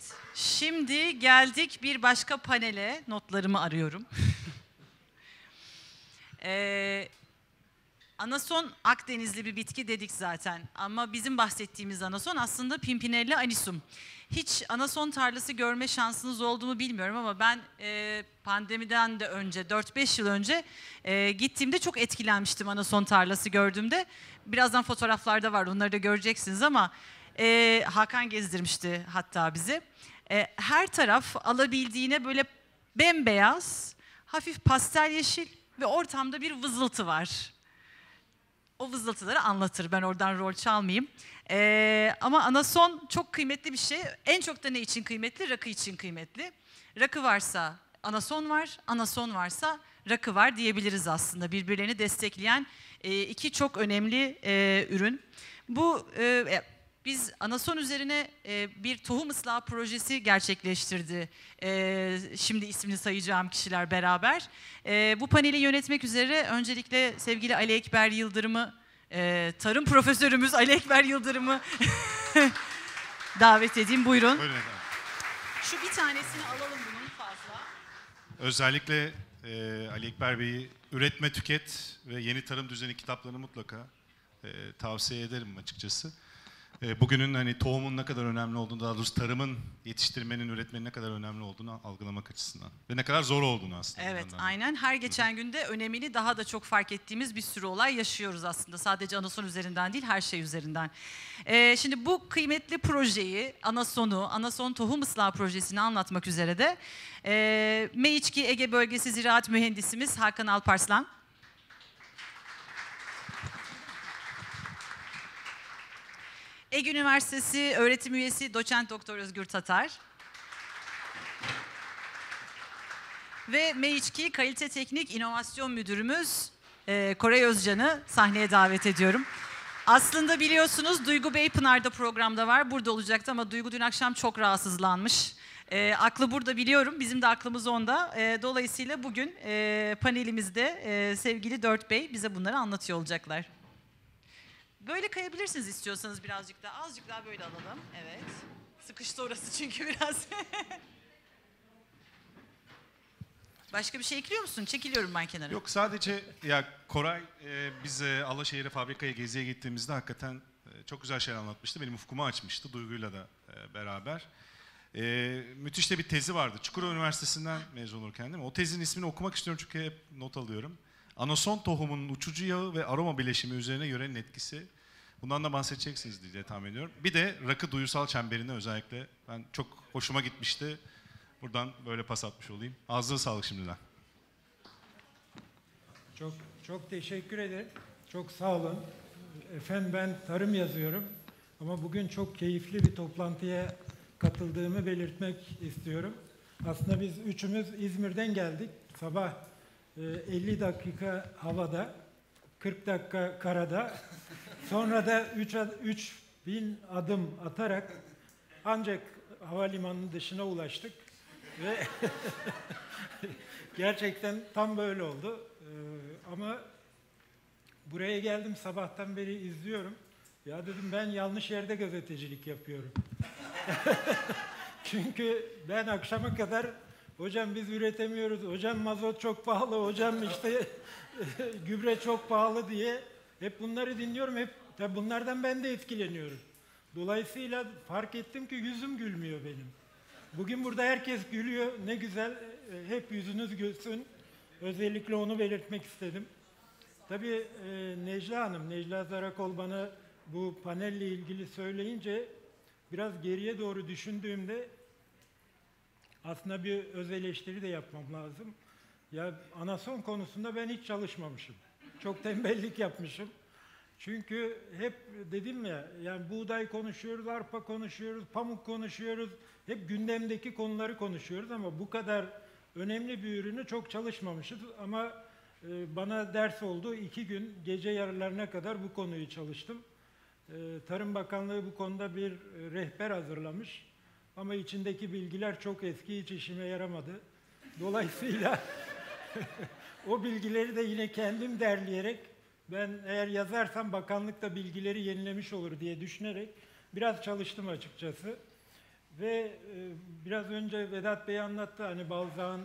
Evet, şimdi geldik bir başka panele. Notlarımı arıyorum. ee, anason Akdenizli bir bitki dedik zaten. Ama bizim bahsettiğimiz anason aslında Pimpinella anisum. Hiç anason tarlası görme şansınız oldu mu bilmiyorum ama ben e, pandemiden de önce, 4-5 yıl önce e, gittiğimde çok etkilenmiştim anason tarlası gördüğümde. Birazdan fotoğraflarda var, onları da göreceksiniz ama e, Hakan gezdirmişti hatta bizi. E, her taraf alabildiğine böyle bembeyaz, hafif pastel yeşil ve ortamda bir vızıltı var. O vızıltıları anlatır. Ben oradan rol çalmayayım. Ee, ama anason çok kıymetli bir şey. En çok da ne için kıymetli? Rakı için kıymetli. Rakı varsa anason var, anason varsa rakı var diyebiliriz aslında. Birbirlerini destekleyen e, iki çok önemli e, ürün. Bu e, biz anason üzerine e, bir tohum ıslah projesi gerçekleştirdi. E, şimdi ismini sayacağım kişiler beraber. E, bu paneli yönetmek üzere öncelikle sevgili Ali Ekber Yıldırım'ı, e, tarım profesörümüz Ali Ekber Yıldırım'ı davet edeyim. Buyurun. Buyurun efendim. Şu bir tanesini alalım bunun fazla. Özellikle e, Ali Ekber Bey'i Üretme Tüket ve Yeni Tarım Düzeni kitaplarını mutlaka e, tavsiye ederim açıkçası. E, bugünün hani tohumun ne kadar önemli olduğunu, daha doğrusu tarımın, yetiştirmenin, üretmenin ne kadar önemli olduğunu algılamak açısından. Ve ne kadar zor olduğunu aslında. Evet, aynen. Her geçen günde önemini daha da çok fark ettiğimiz bir sürü olay yaşıyoruz aslında. Sadece Anason üzerinden değil, her şey üzerinden. Ee, şimdi bu kıymetli projeyi, Anason'u, Anason Tohum Islah Projesi'ni anlatmak üzere de e, M2 Ege Bölgesi Ziraat Mühendisimiz Hakan Alparslan. Ege Üniversitesi öğretim üyesi doçent doktor Özgür Tatar. Ve M2 Kalite Teknik İnovasyon Müdürümüz e, Koray Özcan'ı sahneye davet ediyorum. Aslında biliyorsunuz Duygu Beypınar'da programda var. Burada olacaktı ama Duygu dün akşam çok rahatsızlanmış. E, aklı burada biliyorum. Bizim de aklımız onda. E, dolayısıyla bugün e, panelimizde e, sevgili Dört Bey bize bunları anlatıyor olacaklar. Böyle kayabilirsiniz istiyorsanız birazcık daha. Azıcık daha böyle alalım. Evet. Sıkıştı orası çünkü biraz. Başka bir şey ekliyor musun? Çekiliyorum ben kenara. Yok sadece ya Koray e, biz e, Alaşehir'e fabrikaya geziye gittiğimizde hakikaten e, çok güzel şeyler anlatmıştı. Benim ufkumu açmıştı Duygu'yla da e, beraber. E, müthiş de bir tezi vardı. Çukurova Üniversitesi'nden mezun olurken değil mi? O tezin ismini okumak istiyorum çünkü hep not alıyorum. Anason tohumunun uçucu yağı ve aroma bileşimi üzerine yörenin etkisi. Bundan da bahsedeceksiniz diye tahmin ediyorum. Bir de rakı duyusal çemberine özellikle ben çok hoşuma gitmişti. Buradan böyle pas atmış olayım. Ağzına sağlık şimdiden. Çok çok teşekkür ederim. Çok sağ olun. Efendim ben tarım yazıyorum ama bugün çok keyifli bir toplantıya katıldığımı belirtmek istiyorum. Aslında biz üçümüz İzmir'den geldik. Sabah e, 50 dakika havada, 40 dakika karada, sonra da 3 bin adım atarak ancak havalimanının dışına ulaştık ve gerçekten tam böyle oldu. Ee, ama buraya geldim sabahtan beri izliyorum. Ya dedim ben yanlış yerde gazetecilik yapıyorum. Çünkü ben akşama kadar hocam biz üretemiyoruz, hocam mazot çok pahalı, hocam işte gübre çok pahalı diye hep bunları dinliyorum. Hep tabi bunlardan ben de etkileniyorum. Dolayısıyla fark ettim ki yüzüm gülmüyor benim. Bugün burada herkes gülüyor. Ne güzel. e, Hep yüzünüz gülsün. Özellikle onu belirtmek istedim. Tabii e, Necla Hanım, Necla Zarakol bana bu panelle ilgili söyleyince biraz geriye doğru düşündüğümde aslında bir öz eleştiri de yapmam lazım. Ya anason konusunda ben hiç çalışmamışım. Çok tembellik yapmışım. Çünkü hep dedim ya, yani buğday konuşuyoruz, arpa konuşuyoruz, pamuk konuşuyoruz. Hep gündemdeki konuları konuşuyoruz ama bu kadar önemli bir ürünü çok çalışmamışız. Ama e, bana ders oldu. iki gün gece yarılarına kadar bu konuyu çalıştım. E, Tarım Bakanlığı bu konuda bir rehber hazırlamış. Ama içindeki bilgiler çok eski, hiç işime yaramadı. Dolayısıyla o bilgileri de yine kendim derleyerek ben eğer yazarsam bakanlık da bilgileri yenilemiş olur diye düşünerek biraz çalıştım açıkçası. Ve e, biraz önce Vedat Bey anlattı hani Balzac'ın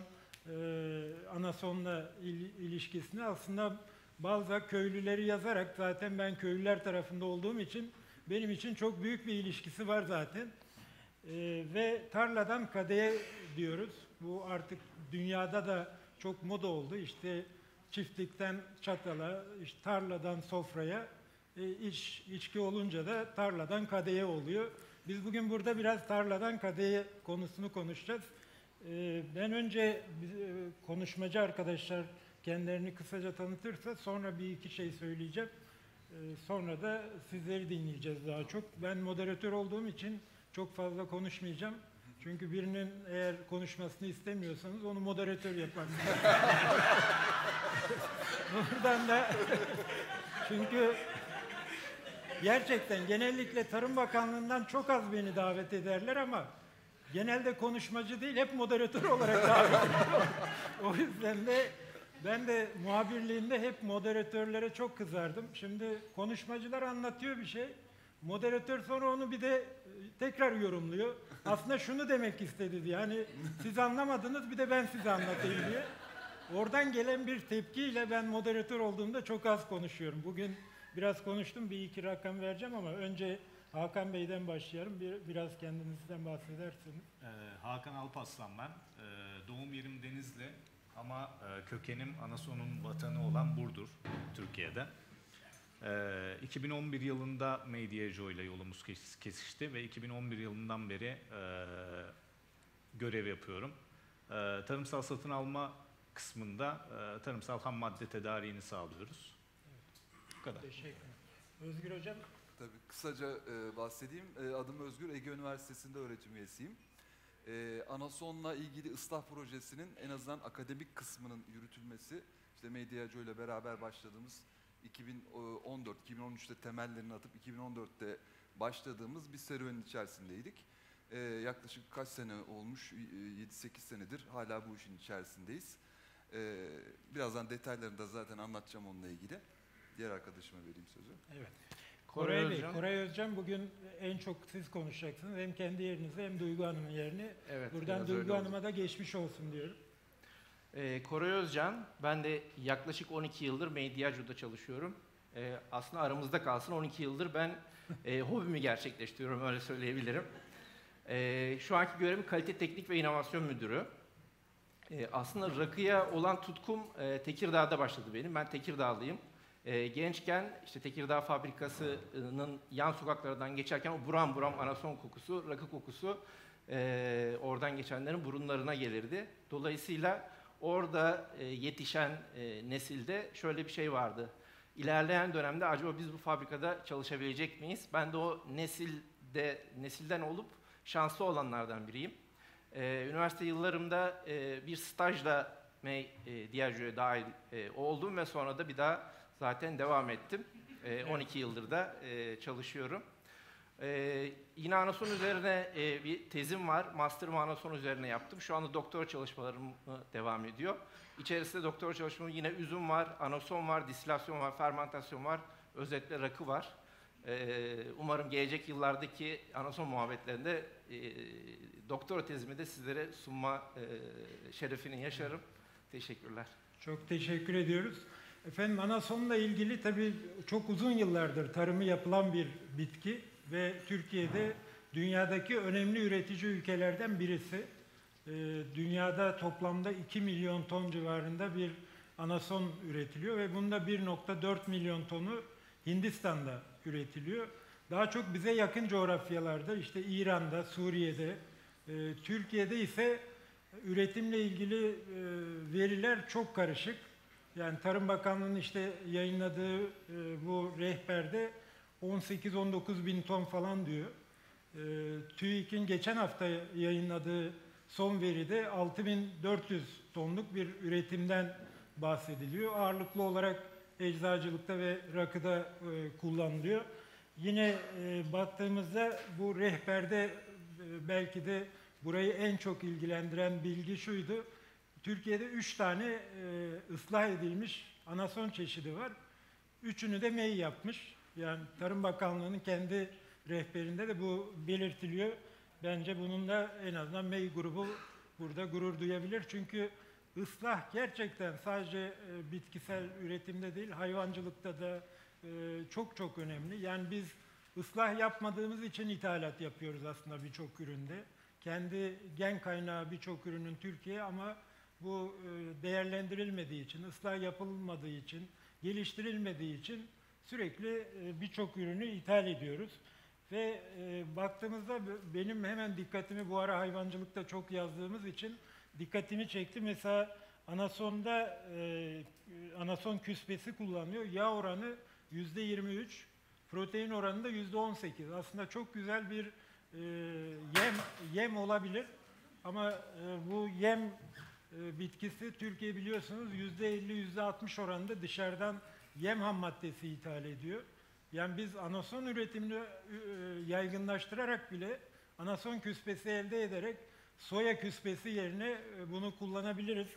e, Anason'la il- ilişkisini. Aslında Balzac köylüleri yazarak zaten ben köylüler tarafında olduğum için benim için çok büyük bir ilişkisi var zaten. E, ve tarladan kadeye diyoruz. Bu artık dünyada da çok moda oldu. İşte çiftlikten çatala, işte tarladan sofraya, e, iç, içki olunca da tarladan kadeye oluyor. Biz bugün burada biraz tarladan kadeye konusunu konuşacağız. E, ben önce e, konuşmacı arkadaşlar kendilerini kısaca tanıtırsa sonra bir iki şey söyleyeceğim. E, sonra da sizleri dinleyeceğiz daha çok. Ben moderatör olduğum için çok fazla konuşmayacağım. Çünkü birinin eğer konuşmasını istemiyorsanız onu moderatör yaparsınız. Buradan da çünkü gerçekten genellikle Tarım Bakanlığı'ndan çok az beni davet ederler ama genelde konuşmacı değil hep moderatör olarak davet ediyorlar. O yüzden de ben de muhabirliğinde hep moderatörlere çok kızardım. Şimdi konuşmacılar anlatıyor bir şey. Moderatör sonra onu bir de tekrar yorumluyor. Aslında şunu demek istedi diye. Hani siz anlamadınız bir de ben size anlatayım diye. Oradan gelen bir tepkiyle ben moderatör olduğumda çok az konuşuyorum. Bugün biraz konuştum, bir iki rakam vereceğim ama önce Hakan Bey'den başlayalım. Bir, biraz kendinizden bahsedersiniz. Ee, Hakan Alpaslan ben. Ee, doğum yerim Denizli ama e, kökenim Anason'un vatanı olan Burdur, Türkiye'de. Ee, 2011 yılında Medyajo ile yolumuz kes- kesişti ve 2011 yılından beri e, görev yapıyorum. Ee, tarımsal satın alma kısmında e, tarımsal ham madde tedariğini sağlıyoruz. Bu kadar. Teşekkür. Özgür Hocam, Tabii kısaca e, bahsedeyim. E, adım Özgür, Ege Üniversitesi'nde öğretim üyesiyim. E, Anason'la ilgili ıslah projesinin en azından akademik kısmının yürütülmesi, işte Medyaco ile beraber başladığımız 2014-2013'te temellerini atıp 2014'te başladığımız bir serüvenin içerisindeydik. E, yaklaşık kaç sene olmuş? E, 7-8 senedir hala bu işin içerisindeyiz. E, birazdan detaylarını da zaten anlatacağım onunla ilgili. Diğer arkadaşıma vereyim sözü. evet. Koray Koray Bey, Özcan. Koray Özcan bugün en çok siz konuşacaksınız. Hem kendi yerinize hem Duygu Hanım'ın yerini. Evet, Buradan Duygu. Hanım'a da geçmiş olsun diyorum. Ee, Koray Özcan, ben de yaklaşık 12 yıldır Medyaco'da çalışıyorum. Ee, aslında aramızda kalsın 12 yıldır ben e, hobimi gerçekleştiriyorum öyle söyleyebilirim. Ee, şu anki görevim kalite teknik ve inovasyon müdürü. Ee, aslında rakıya olan tutkum e, Tekirdağ'da başladı benim. Ben Tekirdağlıyım. Ee, gençken işte Tekirdağ fabrikasının yan sokaklarından geçerken o buram buram anason kokusu, rakı kokusu e, oradan geçenlerin burunlarına gelirdi. Dolayısıyla orada e, yetişen e, nesilde şöyle bir şey vardı. İlerleyen dönemde acaba biz bu fabrikada çalışabilecek miyiz? Ben de o nesilde nesilden olup şanslı olanlardan biriyim. Ee, üniversite yıllarımda e, bir stajla May e, Diageo'ya dahil e, oldum ve sonra da bir daha zaten devam ettim. E, 12 yıldır da e, çalışıyorum. E, yine anason üzerine e, bir tezim var. Master'ımı anason üzerine yaptım. Şu anda doktora çalışmalarım e, devam ediyor. İçerisinde doktora çalışmam yine üzüm var, anason var, distilasyon var, fermentasyon var, özetle rakı var. Ee, umarım gelecek yıllardaki anason muhabbetlerinde e, doktora tezimi de sizlere sunma e, şerefini yaşarım. Teşekkürler. Çok teşekkür ediyoruz. Efendim anasonla ilgili tabii çok uzun yıllardır tarımı yapılan bir bitki ve Türkiye'de dünyadaki önemli üretici ülkelerden birisi. Ee, dünyada toplamda 2 milyon ton civarında bir anason üretiliyor ve bunda 1.4 milyon tonu Hindistan'da üretiliyor. Daha çok bize yakın coğrafyalarda işte İran'da, Suriye'de, e, Türkiye'de ise üretimle ilgili e, veriler çok karışık. Yani Tarım Bakanlığı'nın işte yayınladığı e, bu rehberde 18-19 bin ton falan diyor. E, TÜİK'in geçen hafta yayınladığı son veride 6400 tonluk bir üretimden bahsediliyor. Ağırlıklı olarak eczacılıkta ve rakıda e, kullanılıyor. Yine e, baktığımızda bu rehberde e, belki de burayı en çok ilgilendiren bilgi şuydu. Türkiye'de üç tane e, ıslah edilmiş anason çeşidi var. Üçünü de MEY yapmış. Yani Tarım Bakanlığı'nın kendi rehberinde de bu belirtiliyor. bence bunun da en azından MEY grubu burada gurur duyabilir. Çünkü ıslah gerçekten sadece e, bitkisel üretimde değil, hayvancılıkta da e, çok çok önemli. Yani biz ıslah yapmadığımız için ithalat yapıyoruz aslında birçok üründe. Kendi gen kaynağı birçok ürünün Türkiye ama bu e, değerlendirilmediği için, ıslah yapılmadığı için, geliştirilmediği için sürekli e, birçok ürünü ithal ediyoruz. Ve e, baktığımızda benim hemen dikkatimi bu ara hayvancılıkta çok yazdığımız için dikkatimi çekti. Mesela anasonda e, anason küspesi kullanıyor. Yağ oranı yüzde 23, protein oranı da yüzde 18. Aslında çok güzel bir yem yem olabilir. Ama bu yem bitkisi Türkiye biliyorsunuz yüzde 50 yüzde 60 oranında dışarıdan yem ham maddesi ithal ediyor. Yani biz anason üretimini e, yaygınlaştırarak bile anason küspesi elde ederek soya küspesi yerine e, bunu kullanabiliriz.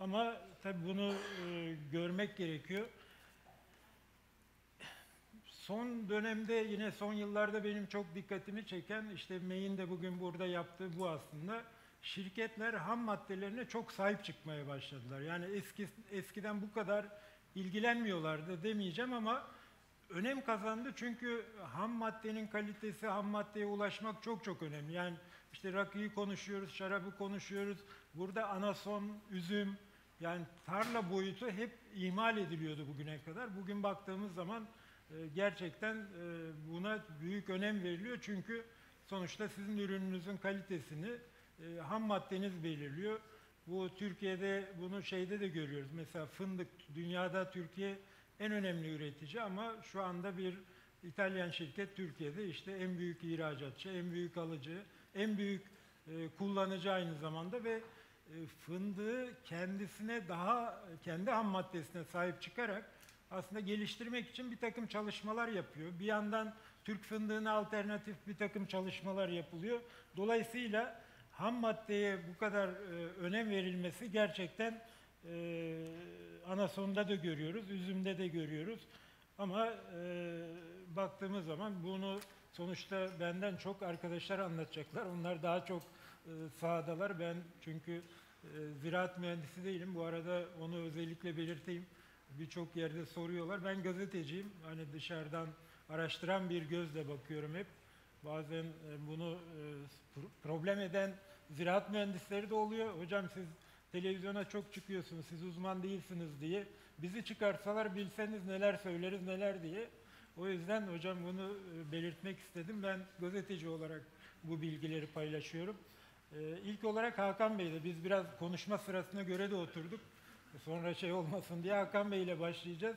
Ama tabii bunu e, görmek gerekiyor. Son dönemde yine son yıllarda benim çok dikkatimi çeken işte MEY'in de bugün burada yaptığı bu aslında. Şirketler ham maddelerine çok sahip çıkmaya başladılar. Yani eski eskiden bu kadar ilgilenmiyorlardı demeyeceğim ama önem kazandı çünkü ham maddenin kalitesi, ham maddeye ulaşmak çok çok önemli. Yani işte rakıyı konuşuyoruz, şarabı konuşuyoruz. Burada anason, üzüm, yani tarla boyutu hep ihmal ediliyordu bugüne kadar. Bugün baktığımız zaman e, gerçekten e, buna büyük önem veriliyor. Çünkü sonuçta sizin ürününüzün kalitesini e, ham maddeniz belirliyor. Bu Türkiye'de bunu şeyde de görüyoruz. Mesela fındık dünyada Türkiye en önemli üretici ama şu anda bir İtalyan şirket Türkiye'de işte en büyük ihracatçı, en büyük alıcı, en büyük e, kullanıcı aynı zamanda ve e, fındığı kendisine daha kendi ham maddesine sahip çıkarak aslında geliştirmek için bir takım çalışmalar yapıyor. Bir yandan Türk fındığına alternatif bir takım çalışmalar yapılıyor. Dolayısıyla ham maddeye bu kadar e, önem verilmesi gerçekten e, anasonda da görüyoruz, üzümde de görüyoruz. Ama e, baktığımız zaman bunu sonuçta benden çok arkadaşlar anlatacaklar. Onlar daha çok e, sahadalar. Ben çünkü e, ziraat mühendisi değilim. Bu arada onu özellikle belirteyim. Birçok yerde soruyorlar. Ben gazeteciyim. Hani dışarıdan araştıran bir gözle bakıyorum hep. Bazen e, bunu e, pro- problem eden ziraat mühendisleri de oluyor. Hocam siz televizyona çok çıkıyorsunuz, siz uzman değilsiniz diye. Bizi çıkarsalar bilseniz neler söyleriz neler diye. O yüzden hocam bunu e, belirtmek istedim. Ben gazeteci olarak bu bilgileri paylaşıyorum. İlk olarak Hakan Bey'le biz biraz konuşma sırasına göre de oturduk. Sonra şey olmasın diye Hakan Bey ile başlayacağız.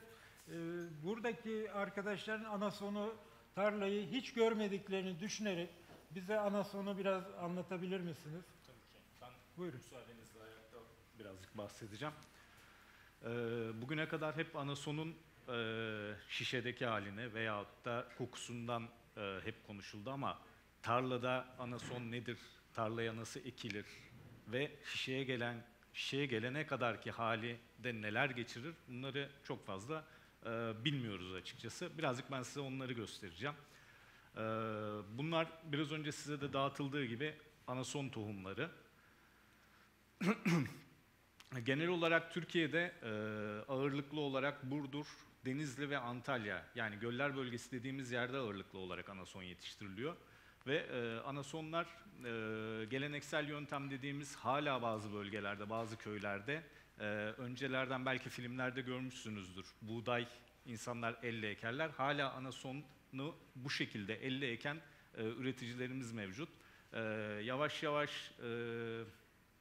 Buradaki arkadaşların ana sonu tarlayı hiç görmediklerini düşünerek bize ana sonu biraz anlatabilir misiniz? Ben Buyurun. müsaadenizle ayakta birazcık bahsedeceğim. Ee, bugüne kadar hep anasonun e, şişedeki haline veyahut da kokusundan e, hep konuşuldu ama tarlada anason nedir, tarlaya nasıl ekilir ve şişeye gelen şişeye gelene kadar ki hali de neler geçirir bunları çok fazla bilmiyoruz açıkçası. Birazcık ben size onları göstereceğim. Ee, bunlar biraz önce size de dağıtıldığı gibi anason tohumları. Genel olarak Türkiye'de e, ağırlıklı olarak Burdur, Denizli ve Antalya yani göller bölgesi dediğimiz yerde ağırlıklı olarak anason yetiştiriliyor. Ve e, anasonlar e, geleneksel yöntem dediğimiz hala bazı bölgelerde, bazı köylerde e, öncelerden belki filmlerde görmüşsünüzdür. Buğday insanlar elle ekerler. Hala anasonu bu şekilde elle eken e, üreticilerimiz mevcut. E, yavaş yavaş e,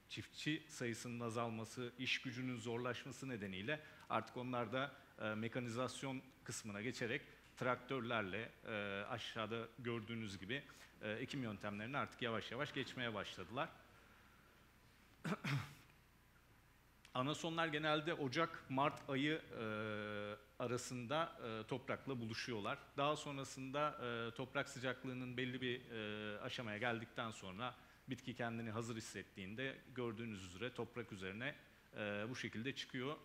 çiftçi sayısının azalması, iş gücünün zorlaşması nedeniyle artık onlar da e, mekanizasyon kısmına geçerek traktörlerle e, aşağıda gördüğünüz gibi e, ekim yöntemlerini artık yavaş yavaş geçmeye başladılar. Anasonlar genelde Ocak-Mart ayı e, arasında e, toprakla buluşuyorlar. Daha sonrasında e, toprak sıcaklığının belli bir e, aşamaya geldikten sonra bitki kendini hazır hissettiğinde gördüğünüz üzere toprak üzerine e, bu şekilde çıkıyor.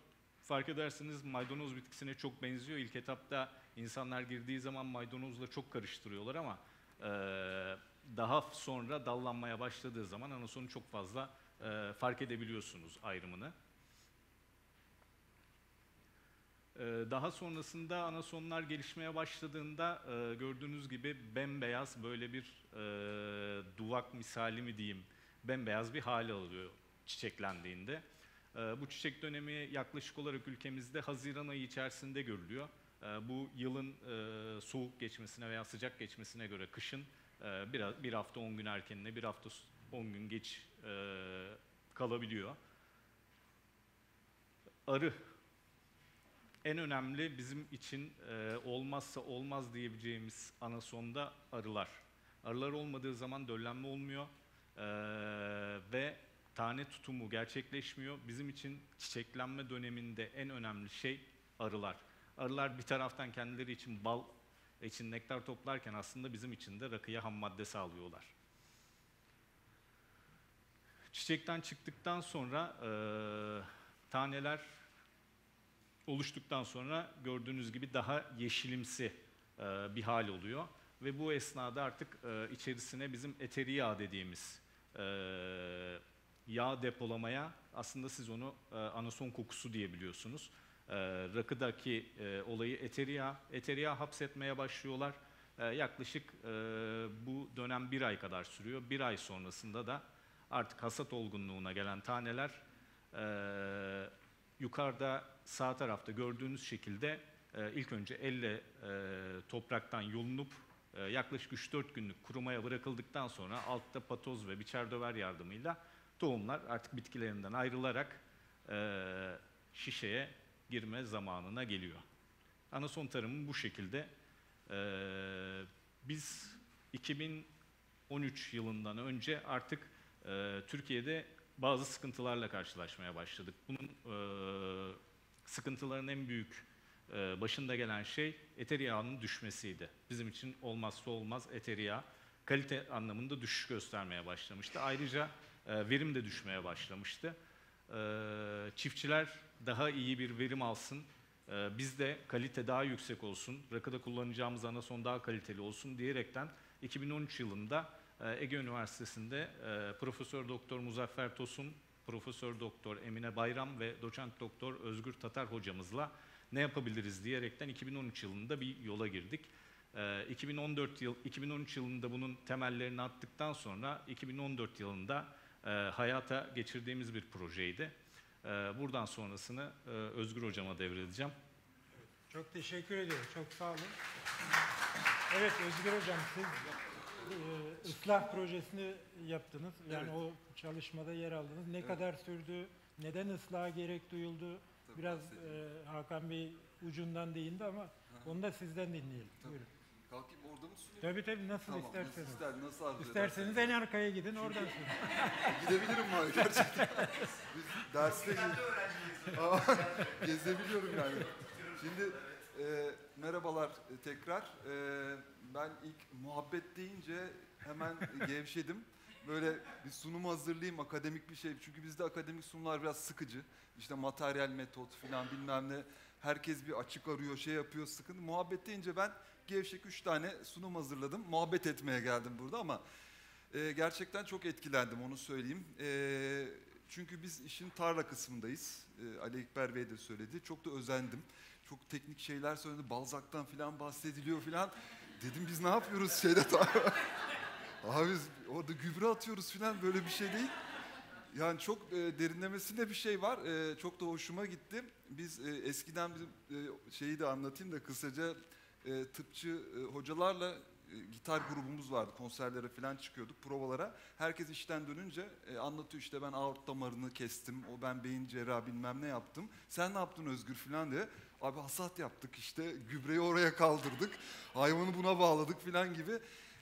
Fark ederseniz maydanoz bitkisine çok benziyor. İlk etapta insanlar girdiği zaman maydanozla çok karıştırıyorlar ama e, daha sonra dallanmaya başladığı zaman anasonu çok fazla e, fark edebiliyorsunuz ayrımını. Ee, Daha sonrasında anasonlar gelişmeye başladığında e, gördüğünüz gibi bembeyaz böyle bir e, duvak misali mi diyeyim bembeyaz bir hale alıyor çiçeklendiğinde. E, bu çiçek dönemi yaklaşık olarak ülkemizde Haziran ayı içerisinde görülüyor. Bu yılın soğuk geçmesine veya sıcak geçmesine göre kışın bir, hafta 10 gün erkenine bir hafta 10 gün geç kalabiliyor. Arı en önemli bizim için e, olmazsa olmaz diyebileceğimiz anasonda arılar. Arılar olmadığı zaman döllenme olmuyor e, ve tane tutumu gerçekleşmiyor. Bizim için çiçeklenme döneminde en önemli şey arılar. Arılar bir taraftan kendileri için bal için nektar toplarken aslında bizim için de rakıya ham madde sağlıyorlar. Çiçekten çıktıktan sonra e, taneler oluştuktan sonra gördüğünüz gibi daha yeşilimsi e, bir hal oluyor. Ve bu esnada artık e, içerisine bizim eteri yağ dediğimiz e, yağ depolamaya aslında siz onu anason kokusu diyebiliyorsunuz. Rakıdaki olayı eteri yağ, eteri yağ hapsetmeye başlıyorlar. Yaklaşık bu dönem bir ay kadar sürüyor. Bir ay sonrasında da artık hasat olgunluğuna gelen taneler yukarıda sağ tarafta gördüğünüz şekilde e, ilk önce elle e, topraktan yolunup e, yaklaşık 3-4 günlük kurumaya bırakıldıktan sonra altta patoz ve biçer döver yardımıyla tohumlar artık bitkilerinden ayrılarak e, şişeye girme zamanına geliyor. Anason tarımı bu şekilde. E, biz 2013 yılından önce artık e, Türkiye'de bazı sıkıntılarla karşılaşmaya başladık. Bunun e, sıkıntıların en büyük e, başında gelen şey eter düşmesiydi. Bizim için olmazsa olmaz eter kalite anlamında düşüş göstermeye başlamıştı. Ayrıca e, verim de düşmeye başlamıştı. E, çiftçiler daha iyi bir verim alsın, e, biz de kalite daha yüksek olsun, rakıda kullanacağımız anason daha kaliteli olsun diyerekten 2013 yılında e, Ege Üniversitesi'nde e, Profesör Doktor Muzaffer Tosun, Profesör Doktor Emine Bayram ve Doçent Doktor Özgür Tatar hocamızla ne yapabiliriz diyerekten 2013 yılında bir yola girdik. E, 2014 yıl 2013 yılında bunun temellerini attıktan sonra 2014 yılında e, hayata geçirdiğimiz bir projeydi. E, buradan sonrasını e, Özgür hocama devredeceğim. Çok teşekkür ediyorum. Çok sağ olun. Evet Özgür Hocam siz e, ıslah projesini yaptınız. Yani o çalışmada yer aldınız. Ne kadar sürdü? Neden ıslaha gerek duyuldu? Tabii, Biraz bahsedeyim. e, Hakan Bey ucundan değindi ama onu da sizden dinleyelim. Tabii. Buyurun. Kalkayım orada mı sunayım? Tabii tabii nasıl Tamam, isterseniz. Nasıl ister, nasıl arzu İsterseniz en arkaya gidin oradan sonra. Gidebilirim var gerçekten. Biz derste gezebiliyorum yani. Şimdi e, merhabalar tekrar. E, ben ilk muhabbet deyince hemen gevşedim. Böyle bir sunum hazırlayayım, akademik bir şey. Çünkü bizde akademik sunumlar biraz sıkıcı. İşte materyal metot filan bilmem ne. Herkes bir açık arıyor, şey yapıyor, sıkıntı. Muhabbet deyince ben gevşek üç tane sunum hazırladım. Muhabbet etmeye geldim burada ama e, gerçekten çok etkilendim onu söyleyeyim. E, çünkü biz işin tarla kısmındayız. E, Ali Ekber Bey de söyledi. Çok da özendim. Çok teknik şeyler söyledi. Balzac'tan filan bahsediliyor filan. Dedim biz ne yapıyoruz şeyde? Abi orada gübre atıyoruz filan böyle bir şey değil. Yani çok e, derinlemesinde bir şey var. E, çok da hoşuma gitti. Biz e, eskiden bizim e, şeyi de anlatayım da kısaca e, tıpçı e, hocalarla e, gitar grubumuz vardı. Konserlere falan çıkıyorduk, provalara. Herkes işten dönünce e, anlatıyor işte ben aort damarını kestim, o ben beyin cerrahı bilmem ne yaptım. Sen ne yaptın Özgür falan diye. Abi hasat yaptık işte, gübreyi oraya kaldırdık, hayvanı buna bağladık falan gibi.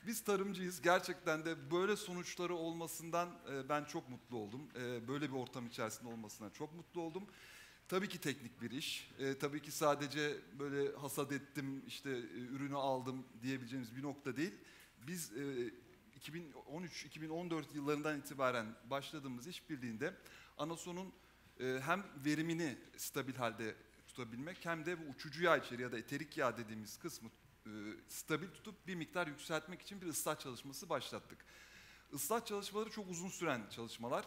Biz tarımcıyız. Gerçekten de böyle sonuçları olmasından e, ben çok mutlu oldum. E, böyle bir ortam içerisinde olmasından çok mutlu oldum. Tabii ki teknik bir iş. E, tabii ki sadece böyle hasat ettim, işte ürünü aldım diyebileceğimiz bir nokta değil. Biz e, 2013-2014 yıllarından itibaren başladığımız işbirliğinde Anason'un e, hem verimini stabil halde tutabilmek hem de bu uçucu yağ içeri ya da eterik yağ dediğimiz kısmı e, stabil tutup bir miktar yükseltmek için bir ıslah çalışması başlattık. Islah çalışmaları çok uzun süren çalışmalar.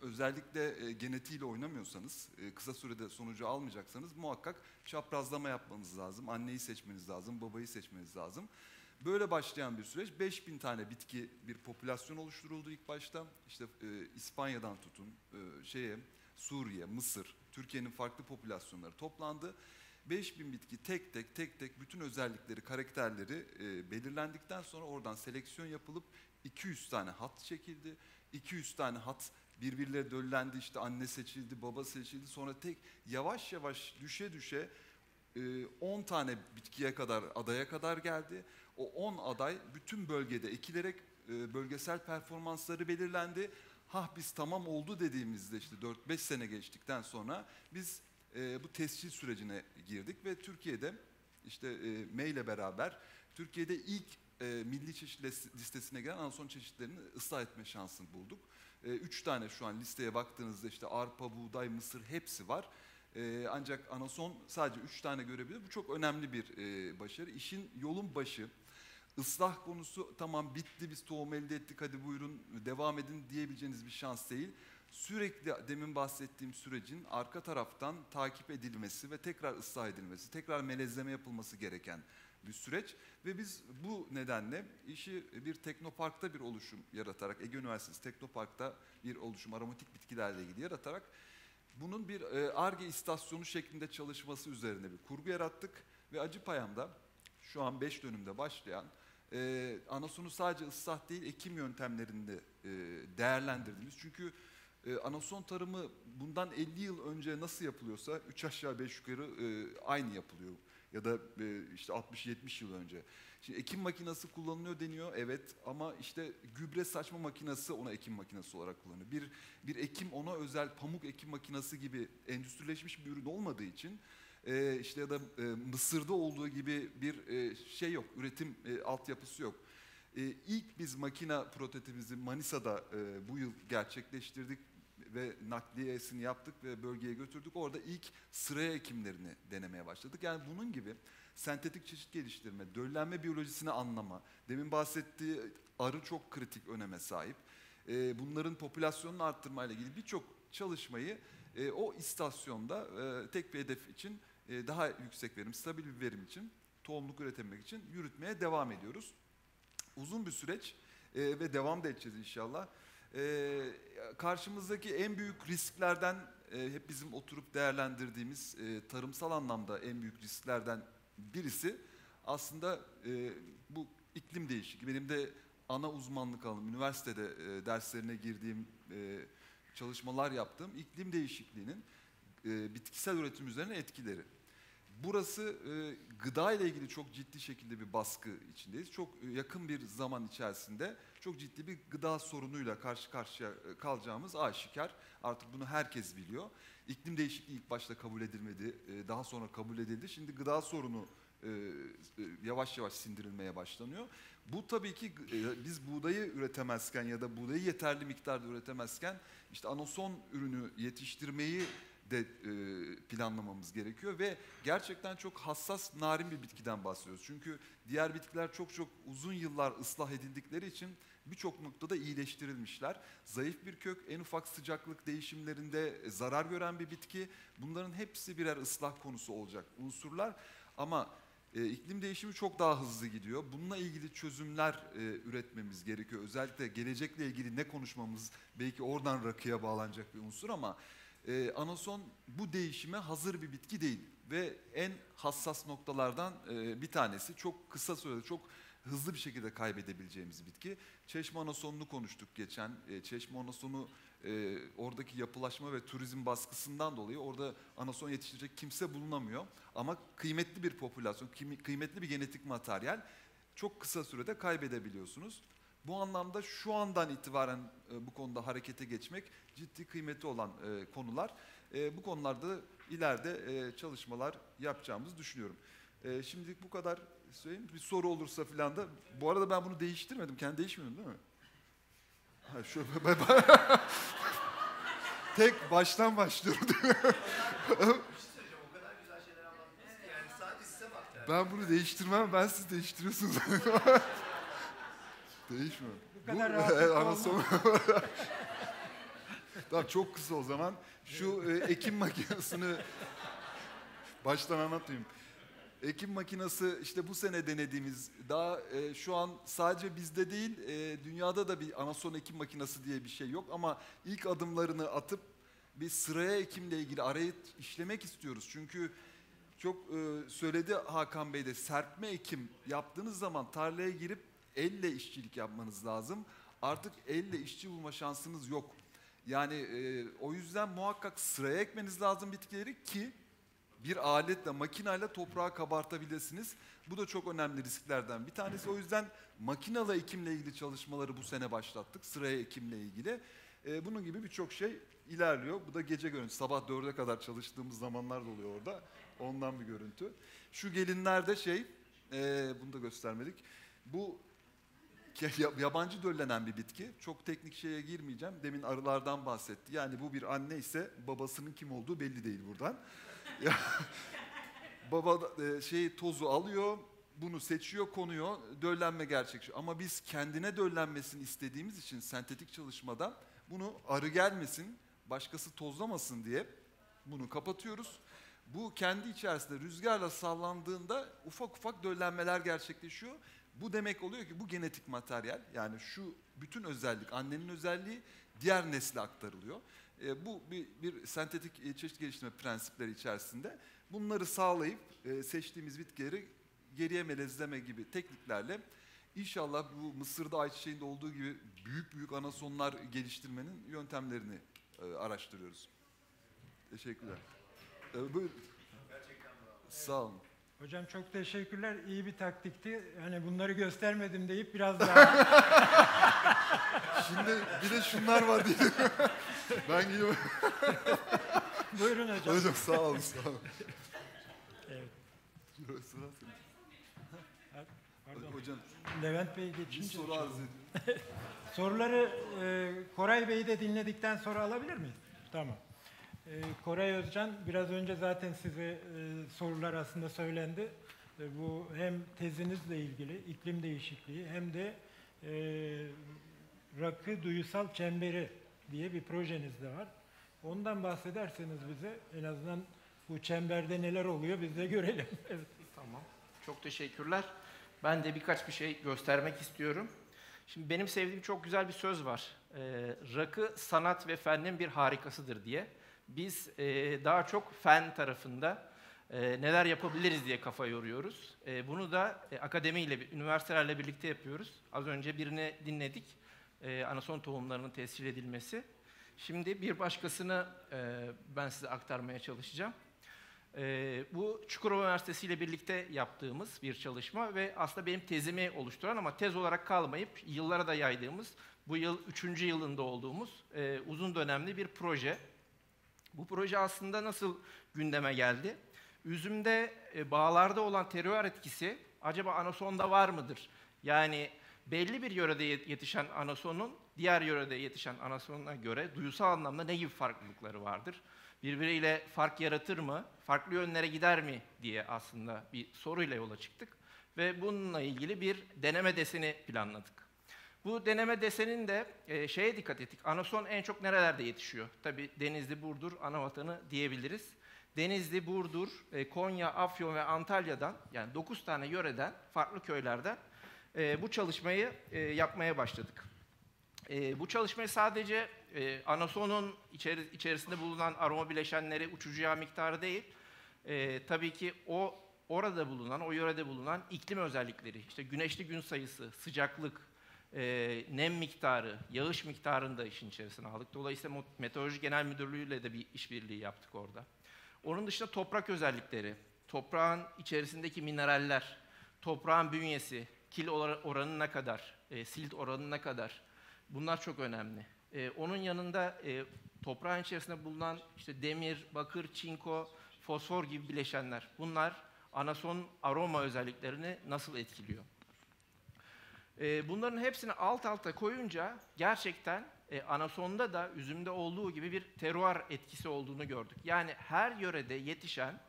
Özellikle e, genetiğiyle oynamıyorsanız, e, kısa sürede sonucu almayacaksanız muhakkak çaprazlama yapmanız lazım. Anneyi seçmeniz lazım, babayı seçmeniz lazım. Böyle başlayan bir süreç 5000 tane bitki bir popülasyon oluşturuldu ilk başta. İşte e, İspanya'dan tutun e, şeye Suriye, Mısır, Türkiye'nin farklı popülasyonları toplandı. 5000 bitki tek tek tek tek bütün özellikleri, karakterleri e, belirlendikten sonra oradan seleksiyon yapılıp 200 tane hat çekildi. 200 tane hat birbirleri döllendi işte anne seçildi, baba seçildi. Sonra tek yavaş yavaş düşe düşe e, 10 tane bitkiye kadar adaya kadar geldi. O 10 aday bütün bölgede ekilerek e, bölgesel performansları belirlendi. Ha biz tamam oldu dediğimizde işte 4-5 sene geçtikten sonra biz e, bu tescil sürecine girdik ve Türkiye'de işte e, MEY ile beraber Türkiye'de ilk e, milli çeşit lis- listesine giren anason çeşitlerini ıslah etme şansını bulduk. E, üç tane şu an listeye baktığınızda işte arpa, buğday, mısır hepsi var. E, ancak anason sadece üç tane görebilir. Bu çok önemli bir e, başarı. İşin yolun başı. Islah konusu tamam bitti biz tohum elde ettik hadi buyurun devam edin diyebileceğiniz bir şans değil. Sürekli demin bahsettiğim sürecin arka taraftan takip edilmesi ve tekrar ıslah edilmesi, tekrar melezleme yapılması gereken bir süreç. Ve biz bu nedenle işi bir teknoparkta bir oluşum yaratarak, Ege Üniversitesi Teknopark'ta bir oluşum aromatik bitkilerle ilgili yaratarak bunun bir e, ARGE istasyonu şeklinde çalışması üzerine bir kurgu yarattık. Ve Acıpayam'da şu an 5 dönümde başlayan e, anasonu sadece ıslah değil ekim yöntemlerinde e, değerlendirdiğimiz. Çünkü e, anason tarımı bundan 50 yıl önce nasıl yapılıyorsa 3 aşağı 5 yukarı e, aynı yapılıyor. Ya da e, işte 60-70 yıl önce. Şimdi ekim makinesi kullanılıyor deniyor evet ama işte gübre saçma makinesi ona ekim makinesi olarak kullanılıyor. Bir, bir ekim ona özel pamuk ekim makinesi gibi endüstrileşmiş bir ürün olmadığı için e, işte ya da e, Mısır'da olduğu gibi bir e, şey yok, üretim e, altyapısı yok. E, ilk biz makina prototipimizi Manisa'da e, bu yıl gerçekleştirdik ve nakliyesini yaptık ve bölgeye götürdük. Orada ilk sıraya ekimlerini denemeye başladık. Yani bunun gibi sentetik çeşit geliştirme, döllenme biyolojisini anlama, demin bahsettiği arı çok kritik öneme sahip. E, bunların popülasyonunu arttırmayla ilgili birçok çalışmayı o istasyonda tek bir hedef için e, daha yüksek verim, stabil bir verim için, tohumluk üretebilmek için yürütmeye devam ediyoruz. Uzun bir süreç e, ve devam da edeceğiz inşallah. E, karşımızdaki en büyük risklerden hep bizim oturup değerlendirdiğimiz tarımsal anlamda en büyük risklerden birisi aslında bu iklim değişikliği. Benim de ana uzmanlık alanım, üniversitede derslerine girdiğim, çalışmalar yaptığım iklim değişikliğinin bitkisel üretim üzerine etkileri. Burası e, gıda ile ilgili çok ciddi şekilde bir baskı içindeyiz. Çok e, yakın bir zaman içerisinde çok ciddi bir gıda sorunuyla karşı karşıya e, kalacağımız aşikar. Artık bunu herkes biliyor. İklim değişikliği ilk başta kabul edilmedi, e, daha sonra kabul edildi. Şimdi gıda sorunu e, e, yavaş yavaş sindirilmeye başlanıyor. Bu tabii ki e, biz buğdayı üretemezken ya da buğdayı yeterli miktarda üretemezken işte anason ürünü yetiştirmeyi de e, planlamamız gerekiyor ve gerçekten çok hassas, narin bir bitkiden bahsediyoruz. Çünkü diğer bitkiler çok çok uzun yıllar ıslah edildikleri için birçok noktada iyileştirilmişler. Zayıf bir kök, en ufak sıcaklık değişimlerinde zarar gören bir bitki. Bunların hepsi birer ıslah konusu olacak unsurlar. Ama e, iklim değişimi çok daha hızlı gidiyor. Bununla ilgili çözümler e, üretmemiz gerekiyor. Özellikle gelecekle ilgili ne konuşmamız belki oradan rakıya bağlanacak bir unsur ama e, anason bu değişime hazır bir bitki değil ve en hassas noktalardan e, bir tanesi çok kısa sürede çok hızlı bir şekilde kaybedebileceğimiz bitki. Çeşme anasonunu konuştuk geçen. E, çeşme anasonu e, oradaki yapılaşma ve turizm baskısından dolayı orada anason yetiştirecek kimse bulunamıyor. Ama kıymetli bir popülasyon, kıymetli bir genetik materyal çok kısa sürede kaybedebiliyorsunuz. Bu anlamda şu andan itibaren e, bu konuda harekete geçmek ciddi kıymeti olan e, konular. E, bu konularda ileride e, çalışmalar yapacağımızı düşünüyorum. E, şimdilik bu kadar söyleyeyim. Bir soru olursa filan da. Bu arada ben bunu değiştirmedim. Kendi değişmiyorum değil mi? Ha, şu, ben- ben- Tek baştan başlıyorum. Ben bunu değiştirmem, ben siz değiştiriyorsunuz. Değişmiyor. Bu kadar olmaz. anason- tamam çok kısa o zaman. Şu e, ekim makinesini baştan anlatayım. Ekim makinesi işte bu sene denediğimiz daha e, şu an sadece bizde değil e, dünyada da bir anason ekim makinesi diye bir şey yok ama ilk adımlarını atıp bir sıraya ekimle ilgili arayı işlemek istiyoruz. Çünkü çok e, söyledi Hakan Bey de serpme ekim yaptığınız zaman tarlaya girip elle işçilik yapmanız lazım. Artık elle işçi bulma şansınız yok. Yani e, o yüzden muhakkak sıraya ekmeniz lazım bitkileri ki bir aletle, makineyle toprağı kabartabilirsiniz. Bu da çok önemli risklerden bir tanesi. O yüzden makinalı ekimle ilgili çalışmaları bu sene başlattık. Sıraya ekimle ilgili. Ee, bunun gibi birçok şey ilerliyor. Bu da gece görüntüsü. Sabah dörde kadar çalıştığımız zamanlar da oluyor orada. Ondan bir görüntü. Şu gelinlerde şey, ee, bunu da göstermedik. Bu yabancı döllenen bir bitki. Çok teknik şeye girmeyeceğim. Demin arılardan bahsetti. Yani bu bir anne ise babasının kim olduğu belli değil buradan. Baba şey tozu alıyor, bunu seçiyor, konuyor, döllenme gerçekçi. Ama biz kendine döllenmesini istediğimiz için sentetik çalışmadan bunu arı gelmesin, başkası tozlamasın diye bunu kapatıyoruz. Bu kendi içerisinde rüzgarla sallandığında ufak ufak döllenmeler gerçekleşiyor. Bu demek oluyor ki bu genetik materyal yani şu bütün özellik annenin özelliği diğer nesle aktarılıyor. E, bu bir, bir sentetik e, çeşit geliştirme prensipleri içerisinde bunları sağlayıp e, seçtiğimiz bitkileri geriye melezleme gibi tekniklerle inşallah bu Mısır'da ayçiçeğinde olduğu gibi büyük büyük anasonlar geliştirmenin yöntemlerini e, araştırıyoruz. Teşekkürler. E, buyur. Sağ olun. Hocam çok teşekkürler. İyi bir taktikti. Hani bunları göstermedim deyip biraz daha Şimdi bir de şunlar var diye. ben gidiyorum. buyurun hocam. Hocam sağ olun sağ olun. Evet. Sıra senin. Pardon. Hocam Levent Bey bir geçince. soru arz. Soruları e, Koray Bey'i de dinledikten sonra alabilir miyiz? Tamam. E, Koray Özcan biraz önce zaten size e, sorular aslında söylendi. E, bu hem tezinizle ilgili iklim değişikliği hem de e, rakı duyusal çemberi diye bir projeniz de var. Ondan bahsederseniz bize en azından bu çemberde neler oluyor biz de görelim. evet. Tamam. Çok teşekkürler. Ben de birkaç bir şey göstermek istiyorum. Şimdi benim sevdiğim çok güzel bir söz var. Ee, rakı sanat ve fennin bir harikasıdır diye. Biz e, daha çok fen tarafında e, neler yapabiliriz diye kafa yoruyoruz. E, bunu da akademiyle, üniversitelerle birlikte yapıyoruz. Az önce birini dinledik. Anason tohumlarının tescil edilmesi. Şimdi bir başkasını ben size aktarmaya çalışacağım. Bu Çukurova Üniversitesi ile birlikte yaptığımız bir çalışma ve aslında benim tezimi oluşturan ama tez olarak kalmayıp yıllara da yaydığımız, bu yıl üçüncü yılında olduğumuz uzun dönemli bir proje. Bu proje aslında nasıl gündeme geldi? Üzümde e, bağlarda olan terör etkisi acaba anasonda var mıdır? Yani belli bir yörede yet- yetişen anasonun diğer yörede yetişen anasonuna göre duyusal anlamda ne gibi farklılıkları vardır? Birbiriyle fark yaratır mı? Farklı yönlere gider mi diye aslında bir soruyla yola çıktık ve bununla ilgili bir deneme deseni planladık. Bu deneme desenin de e, şeye dikkat ettik. Anason en çok nerelerde yetişiyor? Tabii Denizli, Burdur, ana diyebiliriz. Denizli, Burdur, e, Konya, Afyon ve Antalya'dan yani 9 tane yöreden, farklı köylerden e, bu çalışmayı e, yapmaya başladık. E, bu çalışmayı sadece e, anasonun içeri, içerisinde bulunan aroma bileşenleri, uçucu yağ miktarı değil, e, tabii ki o orada bulunan, o yörede bulunan iklim özellikleri, işte güneşli gün sayısı, sıcaklık, e, nem miktarı, yağış miktarını da işin içerisine aldık. Dolayısıyla Meteoroloji Genel Müdürlüğü ile de bir işbirliği yaptık orada. Onun dışında toprak özellikleri, toprağın içerisindeki mineraller, toprağın bünyesi, kil ora- oranı ne kadar, e, silt oranı ne kadar, bunlar çok önemli. E, onun yanında e, toprağın içerisinde bulunan işte demir, bakır, çinko, fosfor gibi bileşenler, bunlar anason aroma özelliklerini nasıl etkiliyor? E, bunların hepsini alt alta koyunca gerçekten e, anasonda da üzümde olduğu gibi bir teruar etkisi olduğunu gördük. Yani her yörede yetişen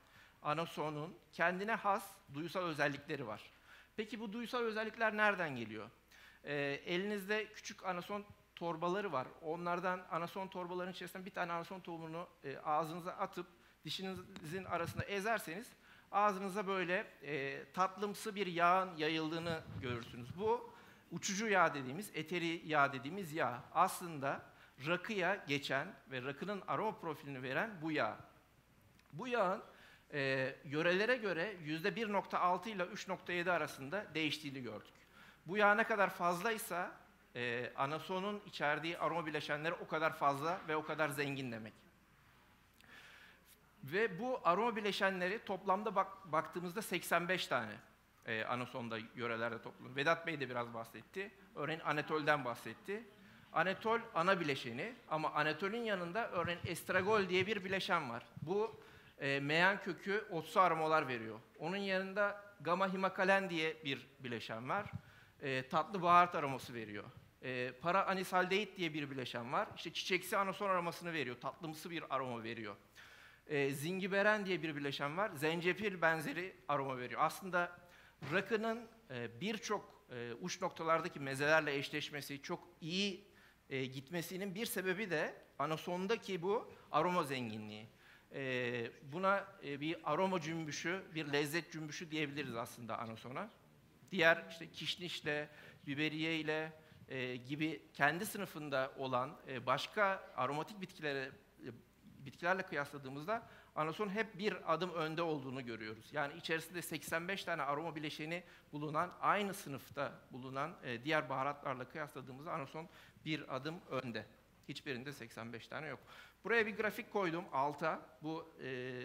anasonun kendine has duysal özellikleri var. Peki bu duysal özellikler nereden geliyor? Ee, elinizde küçük anason torbaları var. Onlardan anason torbaların içerisinden bir tane anason tohumunu e, ağzınıza atıp dişinizin arasında ezerseniz ağzınıza böyle e, tatlımsı bir yağın yayıldığını görürsünüz. Bu uçucu yağ dediğimiz, eteri yağ dediğimiz yağ. Aslında rakıya geçen ve rakının aroma profilini veren bu yağ. Bu yağın e, yörelere göre %1.6 ile 3.7 arasında değiştiğini gördük. Bu yağ ne kadar fazlaysa e, anasonun içerdiği aroma bileşenleri o kadar fazla ve o kadar zengin demek. Ve bu aroma bileşenleri toplamda bak, baktığımızda 85 tane e, anasonda yörelerde toplanıyor. Vedat Bey de biraz bahsetti. Örneğin anetolden bahsetti. Anetol ana bileşeni ama anetolün yanında örneğin estragol diye bir bileşen var. Bu e, meyan kökü otsu aromalar veriyor. Onun yanında gamma himakalen diye bir bileşen var. E, tatlı baharat aroması veriyor. E, para anisaldehit diye bir bileşen var. İşte çiçeksi anason aromasını veriyor. Tatlımsı bir aroma veriyor. E, zingiberen diye bir bileşen var. Zencefil benzeri aroma veriyor. Aslında rakının e, birçok e, uç noktalardaki mezelerle eşleşmesi, çok iyi e, gitmesinin bir sebebi de anasondaki bu aroma zenginliği. Buna bir aroma cümbüşü, bir lezzet cümbüşü diyebiliriz aslında anasona. Diğer işte kişnişle, biberiye ile gibi kendi sınıfında olan başka aromatik bitkilere bitkilerle kıyasladığımızda anason hep bir adım önde olduğunu görüyoruz. Yani içerisinde 85 tane aroma bileşeni bulunan, aynı sınıfta bulunan e, diğer baharatlarla kıyasladığımızda anason bir adım önde. Hiçbirinde 85 tane yok. Buraya bir grafik koydum alta. Bu e,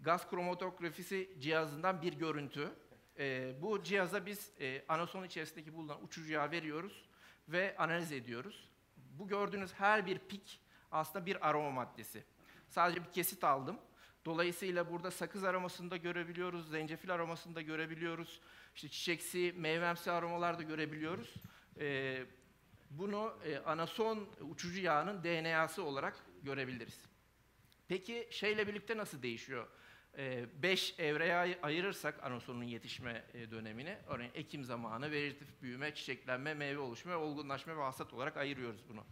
gaz kromatografisi cihazından bir görüntü. E, bu cihaza biz e, anason içerisindeki bulunan uçucu yağ veriyoruz ve analiz ediyoruz. Bu gördüğünüz her bir pik aslında bir aroma maddesi. Sadece bir kesit aldım. Dolayısıyla burada sakız aromasını da görebiliyoruz, zencefil aromasını da görebiliyoruz. İşte çiçeksi, meyvemsi aromalar da görebiliyoruz. Ee, bunu e, anason uçucu yağının DNA'sı olarak görebiliriz. Peki şeyle birlikte nasıl değişiyor? 5 ee, evreye ay- ayırırsak anasonun yetişme e, dönemini, örneğin ekim zamanı, vejetatif büyüme, çiçeklenme, meyve oluşma olgunlaşma ve hasat olarak ayırıyoruz bunu.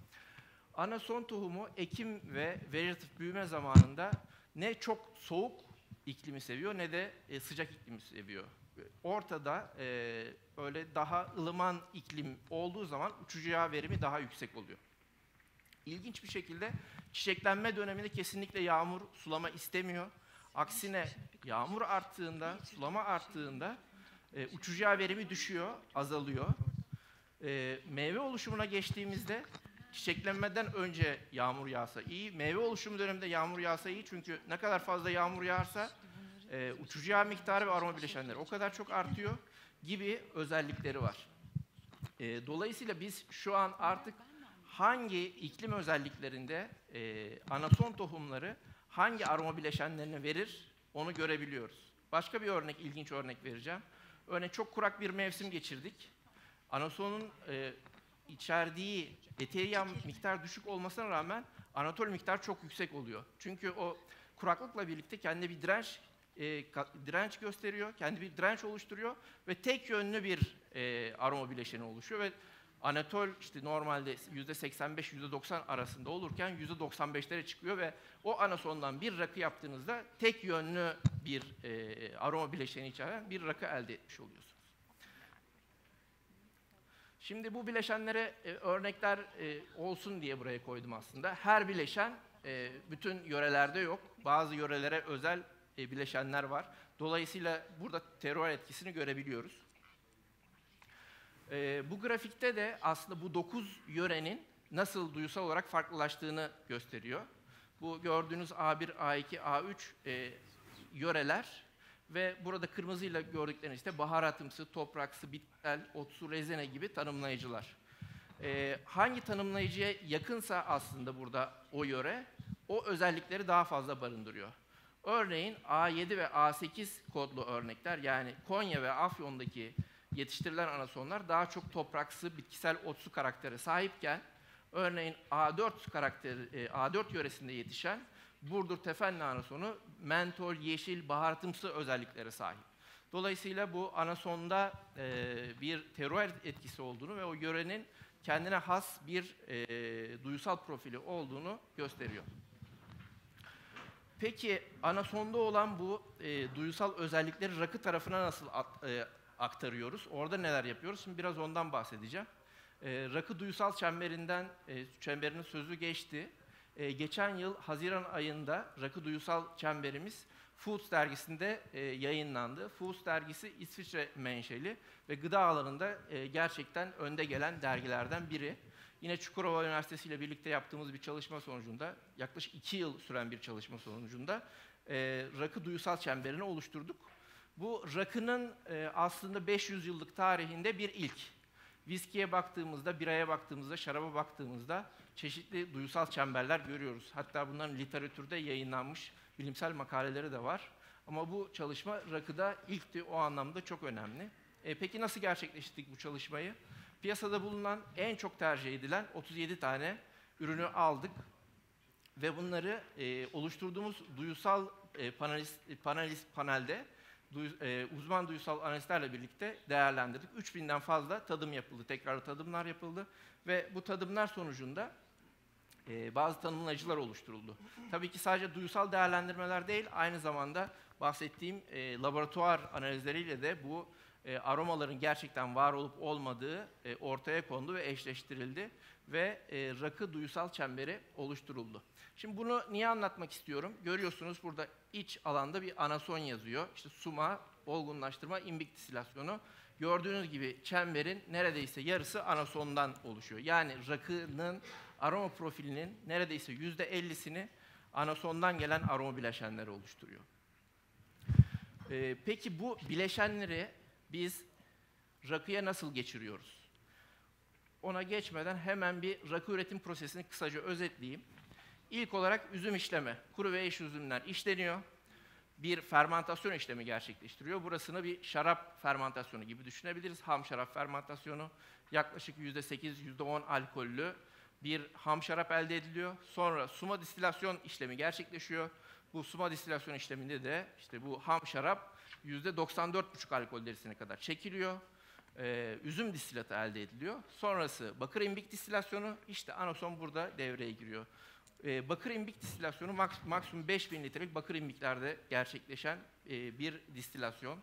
Anason tohumu ekim ve vejetatif büyüme zamanında ne çok soğuk iklimi seviyor ne de e, sıcak iklimi seviyor. Ortada e, öyle daha ılıman iklim olduğu zaman uçucu yağ verimi daha yüksek oluyor. İlginç bir şekilde çiçeklenme döneminde kesinlikle yağmur, sulama istemiyor. Aksine yağmur arttığında, sulama arttığında e, uçucu yağ verimi düşüyor, azalıyor. E, meyve oluşumuna geçtiğimizde çiçeklenmeden önce yağmur yağsa iyi, meyve oluşumu döneminde yağmur yağsa iyi çünkü ne kadar fazla yağmur yağarsa e, uçucu yağ miktarı ve aroma bileşenleri o kadar çok artıyor gibi özellikleri var. E, dolayısıyla biz şu an artık hangi iklim özelliklerinde e, anason tohumları hangi aroma bileşenlerini verir onu görebiliyoruz. Başka bir örnek, ilginç örnek vereceğim. Örneğin çok kurak bir mevsim geçirdik. Anasonun e, içerdiği eteriyam miktar düşük olmasına rağmen anatol miktar çok yüksek oluyor. Çünkü o kuraklıkla birlikte kendi bir direnç e, direnç gösteriyor, kendi bir direnç oluşturuyor ve tek yönlü bir e, aroma bileşeni oluşuyor ve Anatol işte normalde %85-%90 arasında olurken %95'lere çıkıyor ve o anasondan bir rakı yaptığınızda tek yönlü bir e, aroma bileşeni içeren bir rakı elde etmiş oluyorsunuz. Şimdi bu bileşenlere e, örnekler e, olsun diye buraya koydum aslında. Her bileşen e, bütün yörelerde yok. Bazı yörelere özel e, bileşenler var. Dolayısıyla burada terör etkisini görebiliyoruz. E, bu grafikte de aslında bu 9 yörenin nasıl duysal olarak farklılaştığını gösteriyor. Bu gördüğünüz A1, A2, A3 e, yöreler ve burada kırmızıyla gördükleriniz işte baharatımsı, topraksı, bitkisel, otsu, rezene gibi tanımlayıcılar. E, hangi tanımlayıcıya yakınsa aslında burada o yöre, o özellikleri daha fazla barındırıyor. Örneğin A7 ve A8 kodlu örnekler yani Konya ve Afyon'daki yetiştirilen anasonlar daha çok topraksı, bitkisel, otsu karaktere sahipken örneğin A4 karakteri, e, A4 yöresinde yetişen Burdur Tefenli anasonu mentol, yeşil, baharatımsı özelliklere sahip. Dolayısıyla bu anasonda e, bir terör etkisi olduğunu ve o yörenin kendine has bir e, duysal profili olduğunu gösteriyor. Peki anasonda olan bu e, duysal özellikleri rakı tarafına nasıl at- e, aktarıyoruz? Orada neler yapıyoruz? Şimdi biraz ondan bahsedeceğim. E, rakı duysal çemberinden e, çemberinin sözü geçti. E, geçen yıl Haziran ayında Rakı Duysal Çemberimiz Foods dergisinde e, yayınlandı. Foods dergisi İsviçre menşeli ve gıda alanında e, gerçekten önde gelen dergilerden biri. Yine Çukurova Üniversitesi ile birlikte yaptığımız bir çalışma sonucunda, yaklaşık iki yıl süren bir çalışma sonucunda e, rakı duysal çemberini oluşturduk. Bu rakının e, aslında 500 yıllık tarihinde bir ilk. Viskiye baktığımızda, biraya baktığımızda, şaraba baktığımızda çeşitli duysal çemberler görüyoruz. Hatta bunların literatürde yayınlanmış bilimsel makaleleri de var. Ama bu çalışma rakıda ilkti, o anlamda çok önemli. E, peki nasıl gerçekleştirdik bu çalışmayı? Piyasada bulunan en çok tercih edilen 37 tane ürünü aldık ve bunları e, oluşturduğumuz duysal e, panelist, panelist panelde uzman duysal analistlerle birlikte değerlendirdik. 3000'den fazla tadım yapıldı, tekrar tadımlar yapıldı ve bu tadımlar sonucunda e, bazı tanımlayıcılar oluşturuldu. Tabii ki sadece duysal değerlendirmeler değil, aynı zamanda bahsettiğim e, laboratuvar analizleriyle de bu e, aromaların gerçekten var olup olmadığı e, ortaya kondu ve eşleştirildi ve e, rakı duysal çemberi oluşturuldu. Şimdi bunu niye anlatmak istiyorum? Görüyorsunuz burada iç alanda bir anason yazıyor. İşte suma, olgunlaştırma, imbik distilasyonu. Gördüğünüz gibi çemberin neredeyse yarısı anasondan oluşuyor. Yani rakının aroma profilinin neredeyse yüzde ellisini anasondan gelen aroma bileşenleri oluşturuyor. Ee, peki bu bileşenleri biz rakıya nasıl geçiriyoruz? Ona geçmeden hemen bir rakı üretim prosesini kısaca özetleyeyim. İlk olarak üzüm işleme, kuru ve eş üzümler işleniyor. Bir fermantasyon işlemi gerçekleştiriyor. Burasını bir şarap fermantasyonu gibi düşünebiliriz. Ham şarap fermantasyonu yaklaşık %8, %10 alkollü bir ham şarap elde ediliyor. Sonra suma distilasyon işlemi gerçekleşiyor. Bu suma distilasyon işleminde de işte bu ham şarap %94,5 alkol derecesine kadar çekiliyor. Ee, üzüm distilatı elde ediliyor. Sonrası bakır imbik distilasyonu işte anason burada devreye giriyor. Ee, bakır imbik distilasyonu maks- maksimum 5000 litrelik bakır imbiklerde gerçekleşen e, bir distilasyon.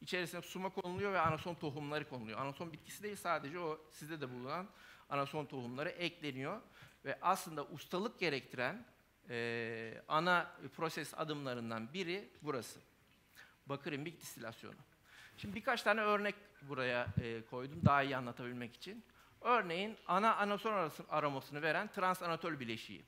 İçerisine suma konuluyor ve anason tohumları konuluyor. Anason bitkisi değil sadece o sizde de bulunan anason tohumları ekleniyor ve aslında ustalık gerektiren e, ana proses adımlarından biri burası. Bakır imbik distilasyonu. Şimdi birkaç tane örnek buraya e, koydum daha iyi anlatabilmek için. Örneğin ana anason aromasını veren trans anatol bileşiği.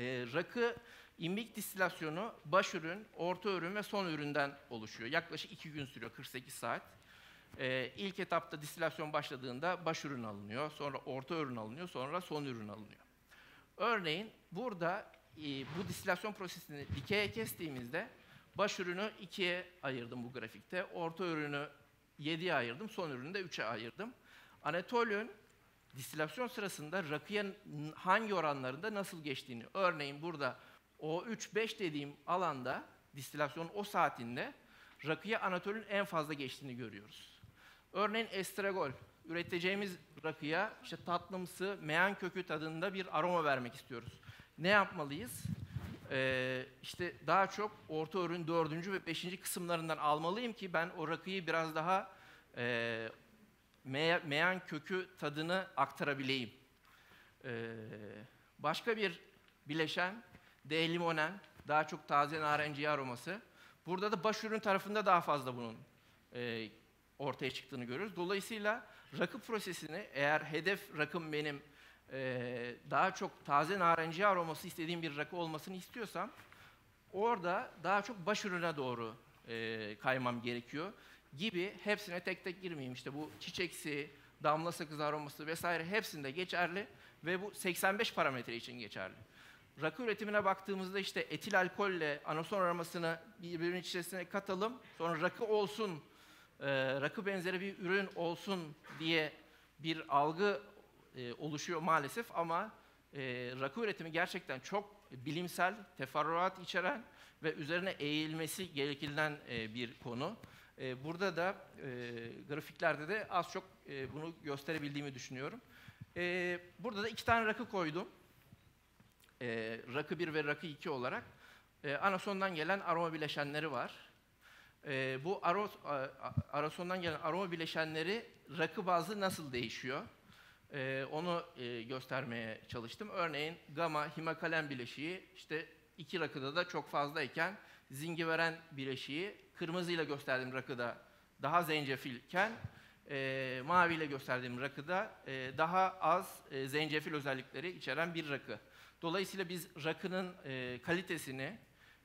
E, rakı imbik distilasyonu baş ürün, orta ürün ve son üründen oluşuyor. Yaklaşık 2 gün sürüyor, 48 saat. Ee, ilk etapta distilasyon başladığında baş ürün alınıyor, sonra orta ürün alınıyor, sonra son ürün alınıyor. Örneğin burada e, bu distilasyon prosesini dikeye kestiğimizde baş ürünü ikiye ayırdım bu grafikte, orta ürünü 7'ye ayırdım, son ürünü de 3'e ayırdım. Anatolün distilasyon sırasında rakıya hangi oranlarında nasıl geçtiğini, örneğin burada o 3-5 dediğim alanda distilasyon o saatinde rakıya anatolün en fazla geçtiğini görüyoruz. Örneğin estragol, üreteceğimiz rakıya işte tatlımsı, meyan kökü tadında bir aroma vermek istiyoruz. Ne yapmalıyız? Ee, işte daha çok orta ürün dördüncü ve beşinci kısımlarından almalıyım ki ben o rakıyı biraz daha e, me- meyan kökü tadını aktarabileyim. Ee, başka bir bileşen D-limonen, daha çok taze narenciye aroması. Burada da baş ürün tarafında daha fazla bunun e, ortaya çıktığını görüyoruz. Dolayısıyla rakı prosesini eğer hedef rakım benim e, daha çok taze narenciye aroması istediğim bir rakı olmasını istiyorsam orada daha çok baş ürüne doğru e, kaymam gerekiyor gibi hepsine tek tek girmeyeyim. İşte bu çiçeksi, damla sakız aroması vesaire hepsinde geçerli ve bu 85 parametre için geçerli. Rakı üretimine baktığımızda işte etil alkolle anason aromasını birbirinin içerisine katalım. Sonra rakı olsun, e, rakı benzeri bir ürün olsun diye bir algı e, oluşuyor maalesef ama e, rakı üretimi gerçekten çok bilimsel, teferruat içeren ve üzerine eğilmesi gereken bir konu. E, burada da e, grafiklerde de az çok e, bunu gösterebildiğimi düşünüyorum. E, burada da iki tane rakı koydum. E, rakı 1 ve rakı 2 olarak. E, anasondan gelen aroma bileşenleri var. E, bu aros, arasondan gelen aroma bileşenleri rakı bazlı nasıl değişiyor? E, onu e, göstermeye çalıştım. Örneğin gamma himakalen bileşiği işte iki rakıda da çok fazlayken zingiveren bileşiği kırmızıyla gösterdiğim rakıda daha zencefilken e, maviyle gösterdiğim rakıda e, daha az e, zencefil özellikleri içeren bir rakı. Dolayısıyla biz rakının e, kalitesini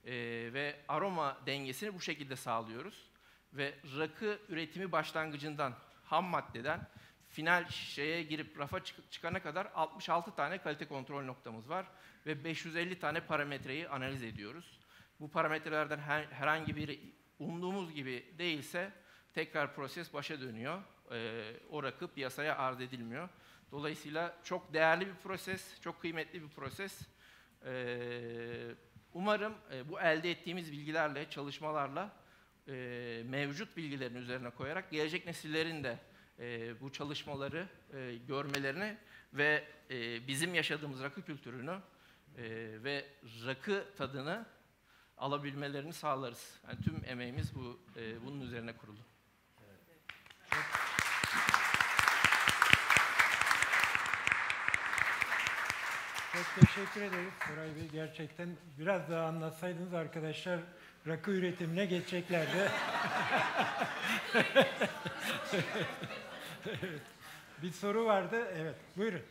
e, ve aroma dengesini bu şekilde sağlıyoruz. Ve rakı üretimi başlangıcından, ham maddeden final şişeye girip rafa çık- çıkana kadar 66 tane kalite kontrol noktamız var ve 550 tane parametreyi analiz ediyoruz. Bu parametrelerden her- herhangi biri umduğumuz gibi değilse tekrar proses başa dönüyor. Ee, o rakı piyasaya arz edilmiyor. Dolayısıyla çok değerli bir proses, çok kıymetli bir proses. Ee, umarım e, bu elde ettiğimiz bilgilerle, çalışmalarla e, mevcut bilgilerin üzerine koyarak gelecek nesillerin de e, bu çalışmaları e, görmelerini ve e, bizim yaşadığımız rakı kültürünü e, ve rakı tadını alabilmelerini sağlarız. Yani tüm emeğimiz bu e, bunun üzerine kurulu. Çok teşekkür ederiz Koray Bey. Gerçekten biraz daha anlatsaydınız arkadaşlar rakı üretimine geçeceklerdi. Bir soru vardı. Evet, buyurun.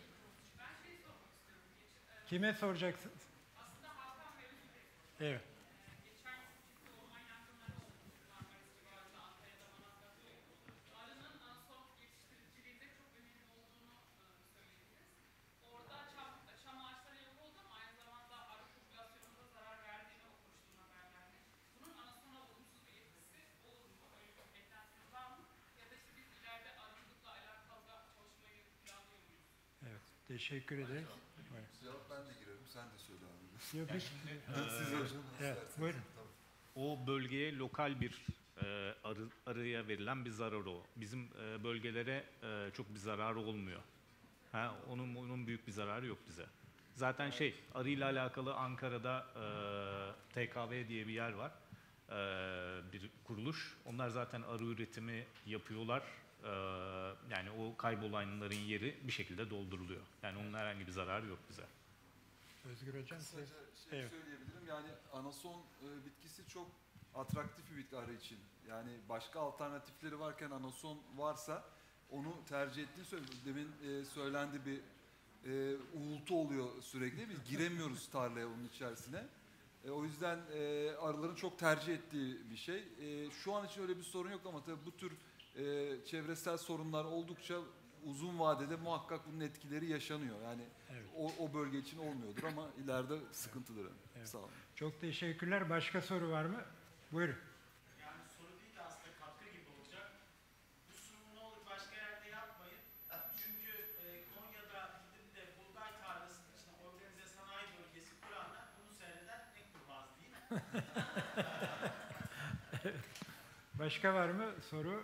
Kime soracaksınız? Evet. Teşekkür ederiz. Buyurun. Cevap ben de girerim. Sen de söyle abi. Yok, hiç- Siz hocam. Evet, buyurun. O bölgeye lokal bir e, arı, arıya verilen bir zarar o. Bizim e, bölgelere e, çok bir zararı olmuyor. Ha, onun onun büyük bir zararı yok bize. Zaten şey arıyla alakalı Ankara'da e, TKV diye bir yer var. E, bir kuruluş. Onlar zaten arı üretimi yapıyorlar. E, yani o kaybolanların yeri bir şekilde dolduruluyor. Yani onun herhangi bir zararı yok bize. Özgür Hocam. Kısaca şey Evet. söyleyebilirim. Yani anason e, bitkisi çok atraktif bir bitki arı için. Yani başka alternatifleri varken anason varsa onu tercih ettiğini söylüyorum. Demin e, söylendi bir e, uğultu oluyor sürekli. Biz giremiyoruz tarlaya onun içerisine. E, o yüzden e, arıların çok tercih ettiği bir şey. E, şu an için öyle bir sorun yok ama tabii bu tür e, çevresel sorunlar oldukça uzun vadede muhakkak bunun etkileri yaşanıyor. Yani Evet. o, o bölge için olmuyordur ama ileride sıkıntıdır. yani. Evet. Sağ olun. Çok teşekkürler. Başka soru var mı? Buyurun. Yani soru değil de aslında katkı gibi olacak. Bu sunumu ne olur başka yerde yapmayın. Çünkü e, Konya'da gidip de buğday tarlasının içine organize sanayi bölgesi kuranlar bunu seyreden ne kurmaz değil mi? Başka var mı soru?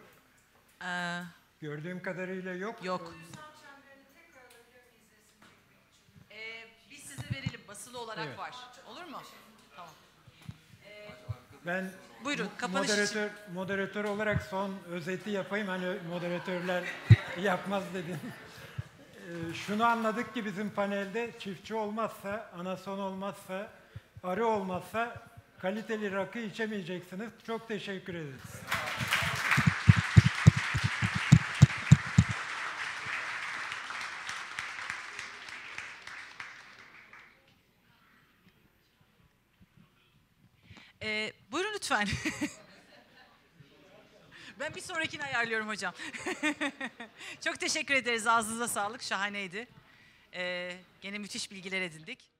Ee, Gördüğüm kadarıyla yok. yok. Ee, biz size verelim. Basılı olarak Evet. var. Olur mu? Tamam. Ben Buyurun, mo- kapanış için. moderatör, moderatör olarak son özeti yapayım. Hani moderatörler yapmaz dedin. Ee, şunu anladık ki bizim panelde çiftçi olmazsa, anason olmazsa, arı olmazsa kaliteli rakı içemeyeceksiniz. Çok teşekkür ederiz. Ee, buyurun lütfen. ben bir sonrakini ayarlıyorum hocam. Çok teşekkür ederiz. Ağzınıza sağlık. Şahaneydi. Ee, gene müthiş bilgiler edindik.